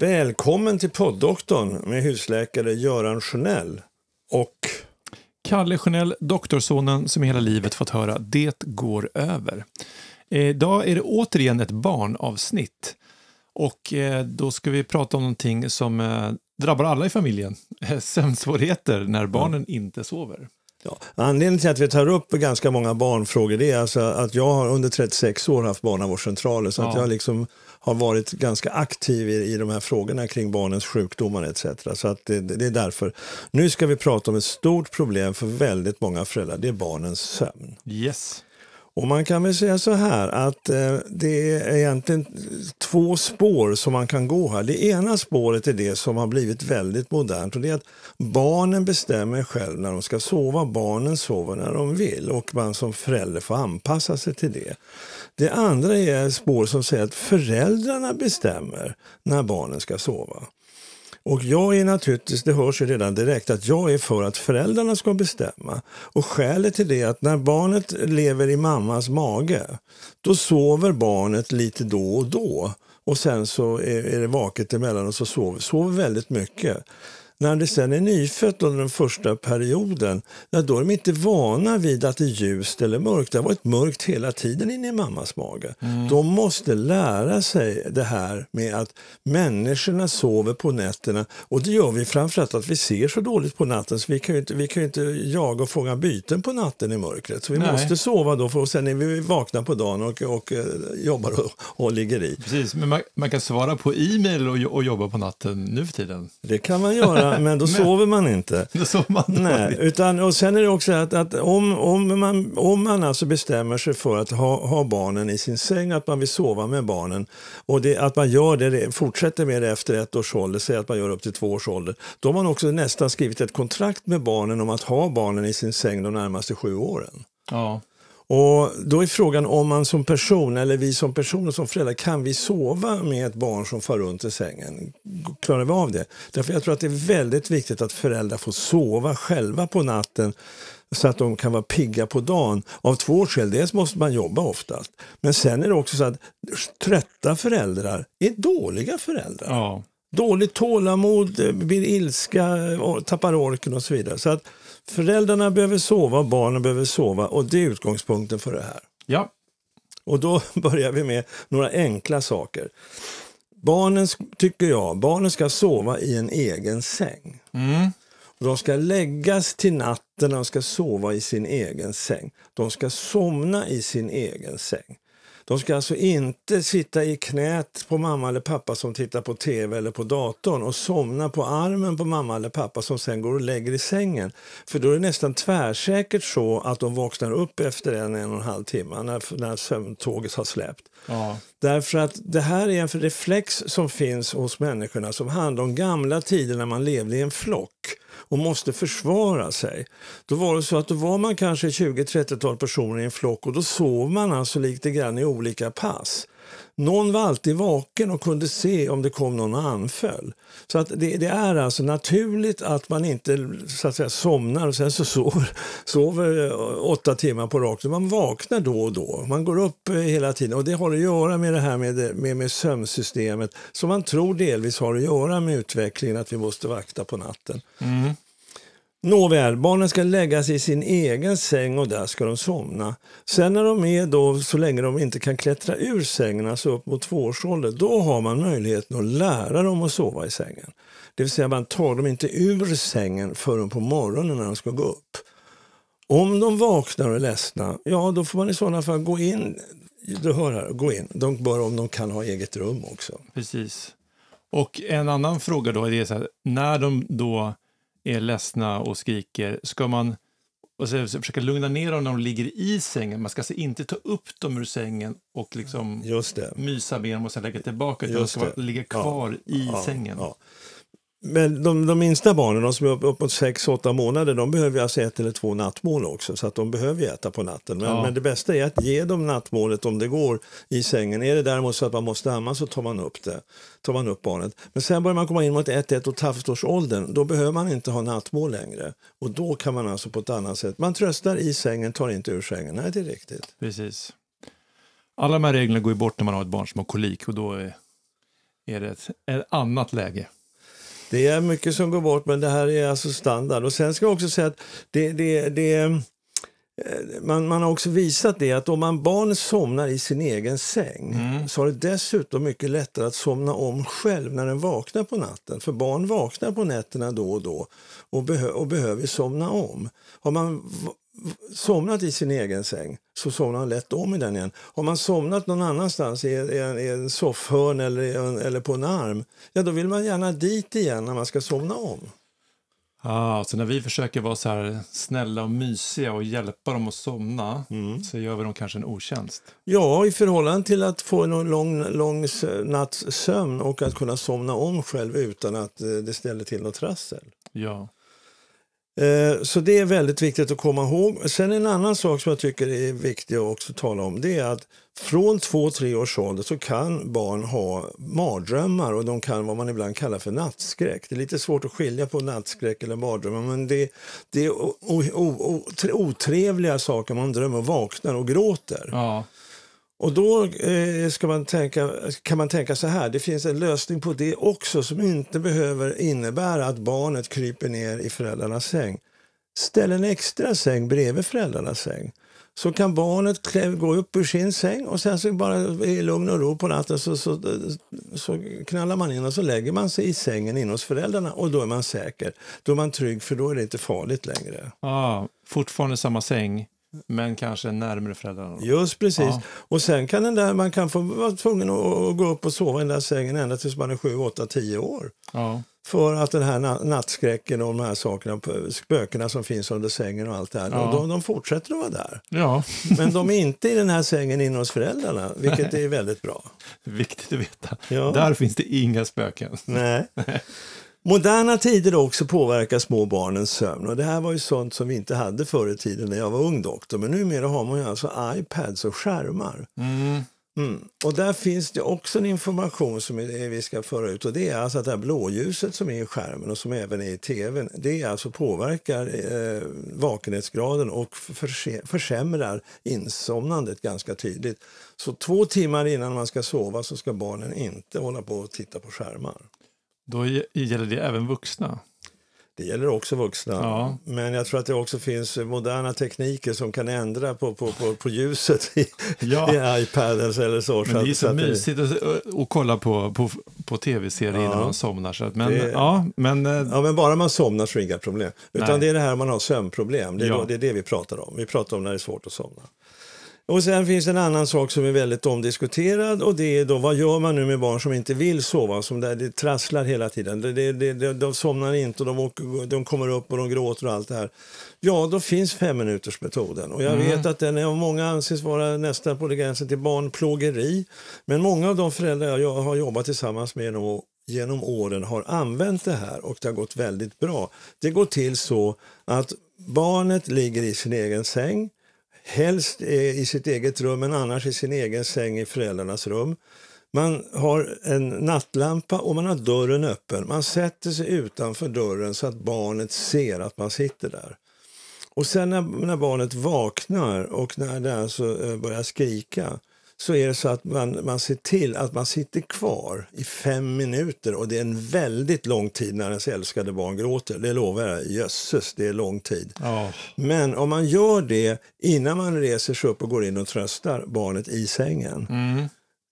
Välkommen till poddoktorn med husläkare Göran Sjönell och Kalle Sjönell, doktorsonen som hela livet fått höra “det går över”. Idag är det återigen ett barnavsnitt. Och eh, då ska vi prata om någonting som eh, drabbar alla i familjen. Sömnsvårigheter när barnen ja. inte sover. Ja. Anledningen till att vi tar upp ganska många barnfrågor det är alltså att jag har under 36 år haft barnavårdscentraler så ja. att jag liksom har varit ganska aktiv i, i de här frågorna kring barnens sjukdomar etc. Så att det, det, är därför. Nu ska vi prata om ett stort problem för väldigt många föräldrar. Det är barnens sömn. Yes. Och man kan väl säga så här att eh, det är egentligen två spår som man kan gå här. Det ena spåret är det som har blivit väldigt modernt och det är att barnen bestämmer själv när de ska sova. Barnen sover när de vill och man som förälder får anpassa sig till det. Det andra är spår som säger att föräldrarna bestämmer när barnen ska sova. Och jag är naturligtvis, det hörs ju redan direkt, att jag är för att föräldrarna ska bestämma. Och skälet till det är att när barnet lever i mammas mage, då sover barnet lite då och då. Och sen så är, är det vaket emellan och så sover, sover väldigt mycket. När det sen är nyfött under den första perioden, då är de inte vana vid att det är ljust eller mörkt. Det har varit mörkt hela tiden inne i mammas mage. Mm. De måste lära sig det här med att människorna sover på nätterna och det gör vi framförallt att vi ser så dåligt på natten så vi kan ju inte, vi kan inte jaga och fånga byten på natten i mörkret. Så vi Nej. måste sova då för sen är vi vakna på dagen och, och, och eh, jobbar och, och, ligger i. Precis, men man, man kan svara på e-mail och, och jobba på natten nu för tiden. Det kan man göra men då men, sover man inte. Då sover man Nej, utan, och sen är det också att, att om, om, man, om man alltså bestämmer sig för att ha, ha barnen i sin säng, att man vill sova med barnen och det, att man gör det, fortsätter med det efter ett års ålder, säg att man gör upp till två års ålder, då har man också nästan skrivit ett kontrakt med barnen om att ha barnen i sin säng de närmaste sju åren. Ja. Och Då är frågan om man som person, eller vi som personer som föräldrar, kan vi sova med ett barn som far runt i sängen? Klarar vi av det? Därför jag tror att det är väldigt viktigt att föräldrar får sova själva på natten så att de kan vara pigga på dagen. Av två skäl. Dels måste man jobba oftast. Men sen är det också så att trötta föräldrar är dåliga föräldrar. Ja. Dåligt tålamod, blir ilska, tappar orken och så vidare. Så att Föräldrarna behöver sova och barnen behöver sova och det är utgångspunkten för det här. Ja. Och då börjar vi med några enkla saker. Barnen, tycker jag, barnen ska sova i en egen säng. Mm. De ska läggas till natten och ska sova i sin egen säng. De ska somna i sin egen säng. De ska alltså inte sitta i knät på mamma eller pappa som tittar på tv eller på datorn och somna på armen på mamma eller pappa som sen går och lägger i sängen. För då är det nästan tvärsäkert så att de vaknar upp efter en, en och en halv timme när, när sömntåget har släppt. Ja. Därför att det här är en reflex som finns hos människorna som handlar om gamla tider när man levde i en flock och måste försvara sig. Då var det så att då var man kanske 20-30-tal personer i en flock och då sov man alltså lite grann i olika pass. Någon var alltid vaken och kunde se om det kom någon och anföll. Så att det, det, är alltså naturligt att man inte så att säga, somnar och sen så sover, sover åtta timmar på raken. Man vaknar då och då. Man går upp eh, hela tiden och det har att göra med det här med, med, med sömnsystemet som man tror delvis har att göra med utvecklingen att vi måste vakta på natten. Mm. Nåväl, barnen ska läggas i sin egen säng och där ska de somna. Sen när de är då, så länge de inte kan klättra ur sängen, alltså upp mot tvåårsåldern, då har man möjligheten att lära dem att sova i sängen. Det vill säga man tar dem inte ur sängen förrän på morgonen när de ska gå upp. Om de vaknar och är ledsna, ja då får man i sådana fall gå in. Du hör här, gå in. De bör om de kan ha eget rum också. Precis. Och en annan fråga då är så här, när de då är ledsna och skriker, ska man och så försöka lugna ner dem när de ligger i sängen. Man ska alltså inte ta upp dem ur sängen och liksom mysa med dem och sen lägga tillbaka, utan de ska ligga kvar ja, i ja, sängen. Ja. Men de, de minsta barnen, de som är upp, uppåt 6-8 månader, de behöver alltså ett eller två nattmål också. Så att de behöver äta på natten. Men, ja. men, det bästa är att ge dem nattmålet om det går i sängen. Är det däremot så att man måste amma så tar man upp det. Tar man upp barnet. Men sen börjar man komma in mot 1-1 och halvt Då behöver man inte ha nattmål längre. Och då kan man alltså på ett annat sätt. Man tröstar i sängen, tar inte ur sängen. Nej, det är riktigt. Precis. Alla de här reglerna går ju bort när man har ett barn som har kolik och då är är det ett, ett annat läge. Det är mycket som går bort, men det här är alltså standard. Och sen ska jag också säga att det, det, det, eh, man, man har också visat det att om man barn somnar i sin egen säng Mm. så har det dessutom mycket lättare att somna om själv när den vaknar på natten. För barn vaknar på nätterna då och då och, behö och behöver somna om. Har man somnat i sin egen säng så somnar man lätt om i den igen. Har man somnat någon annanstans i en, i i en soffhörn eller, en, eller på en arm, ja då vill man gärna dit igen när man ska somna om. Ah, så när vi försöker vara så här snälla och mysiga och hjälpa dem att somna så gör vi dem kanske en otjänst. Ja, i förhållande till att få en lång, lång natts sömn och att kunna somna om själv utan att eh, det ställer till något trassel. Ja. Eh, så det är väldigt viktigt att komma ihåg. Sen en annan sak som jag tycker är viktig att också tala om det är att från två, tre års ålder så kan barn ha mardrömmar och de kan vad man ibland kallar för nattskräck. Det är lite svårt att skilja på nattskräck eller mardrömmar men det, det är o, o, o, otrevliga saker man drömmer och vaknar och gråter. ja. Och då eh, ska man tänka, kan man tänka så här, det finns en lösning på det också som inte behöver innebära att barnet kryper ner i föräldrarnas säng. Ställ en extra säng bredvid föräldrarnas säng. Så kan barnet gå upp ur sin säng och sen så bara i lugn och ro på natten så, så, så knallar man in och så lägger man sig i sängen in hos föräldrarna och då är man säker. Då är man trygg för då är det inte farligt längre. Ah, fortfarande samma säng, men kanske närmare föräldrarna. Just precis. Ja. Och sen kan den där, man kan få vara tvungen att, gå upp och sova i den där sängen ända tills man är 7, 8, 10 år. Ja. För att den här na- nattskräcken och de här sakerna, spökena som finns under sängen och allt det här, Ja. de, de fortsätter att vara där. ja, Men de är inte i den här sängen inne hos föräldrarna, vilket är väldigt bra. viktigt att veta. Ja. Där finns det inga spöken. Nej. Moderna tider också påverkar små barnens sömn. Och det här var ju sånt som vi inte hade förr i tiden när jag var ung doktor. Men numera har man ju alltså iPads och skärmar. Mm. Mm. Och där finns det också en information som vi ska föra ut och det är alltså att det här blåljuset som är i skärmen och som även är i tvn, det alltså påverkar eh, vakenhetsgraden och försämrar insomnandet ganska tydligt. Så två timmar innan man ska sova så ska barnen inte hålla på och titta på skärmar. Då gäller det även vuxna. Det gäller också vuxna. Ja. Men jag tror att det också finns moderna tekniker som kan ändra på, på, på, på ljuset i, Ja. i iPaden eller så. Men det är så att mysigt att, att kolla på, på, på tv-serier Ja. innan man somnar. Så att, men, Det- ja, men eh, Ja, men bara man somnar så är det inga problem. Utan Nej. det är det här man har sömnproblem. Det är, Ja. då, det är det vi pratar om. Vi pratar om när det är svårt att somna. Och sen finns det en annan sak som är väldigt omdiskuterad och det är då vad gör man nu med barn som inte vill sova, som där det trasslar hela tiden. Det, det, det, de somnar inte och de, åker, de kommer upp och de gråter och allt det här. Ja, då finns femminutersmetoden och jag vet att den är av många anses vara nästan på det gränsen till barnplågeri. Men många av de föräldrar jag har jobbat tillsammans med genom, genom åren har använt det här och det har gått väldigt bra. Det går till så att barnet ligger i sin egen säng, helst eh, i sitt eget rum men annars i sin egen säng i föräldrarnas rum. Man har en nattlampa och man har dörren öppen. Man sätter sig utanför dörren så att barnet ser att man sitter där. Och sen när, när barnet vaknar och när det alltså börjar skrika så är det så att man, man ser till att man sitter kvar i fem minuter och det är en väldigt lång tid när ens älskade barn gråter. Det lovar jag, jösses det är lång tid. ja, Men om man gör det innan man reser sig upp och går in och tröstar barnet i sängen mm,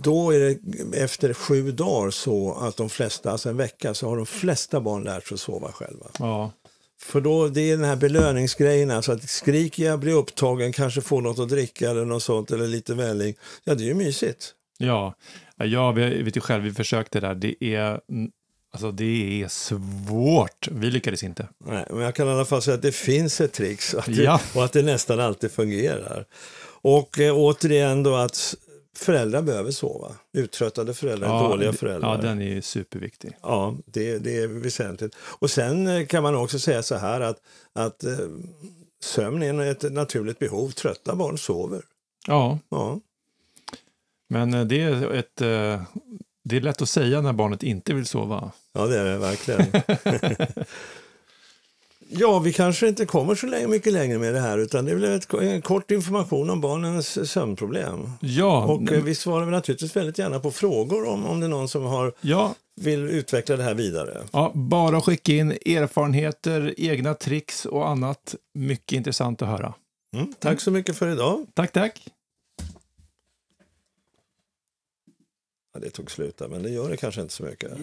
då är det efter sju dagar så att de flesta, alltså en vecka, så har de flesta barn lärt sig att sova själva. ja, För då, det är den här belöningsgrejen, alltså att skriker jag, blir upptagen, kanske får något att dricka eller något sånt, eller lite välling. Ja, det är ju mysigt. ja. Ja, vi vet ju själv, vi försökte där. Det är, mm, alltså, det är svårt. Vi lyckades inte. Nej, men jag kan i alla fall säga att det finns ett trix och att det, Ja. och att det nästan alltid fungerar. Och eh, återigen då att föräldrar behöver sova. Uttröttade föräldrar, dåliga det- föräldrar. Ja, den är superviktig. Ja, det, det är väsentligt. Och sen eh, kan man också säga så här att, att eh, sömn är ett naturligt behov. Trötta barn sover. Ja, Ja, men eh, det är ett... Det är lätt att säga när barnet inte vill sova. ja det är det verkligen. Ja, vi kanske inte kommer så länge, mycket längre med det här utan det blev ett, en kort information om barnens sömnproblem. Ja, Och eh, vi svarar väl naturligtvis väldigt gärna på frågor om, om det är någon som har, ja, vill utveckla det här vidare. ja, bara skicka in erfarenheter, egna tricks och annat. Mycket intressant att höra. Mm, tack så mycket för idag. Tack, tack. Ja, det tog slut där, men det gör det kanske inte så mycket.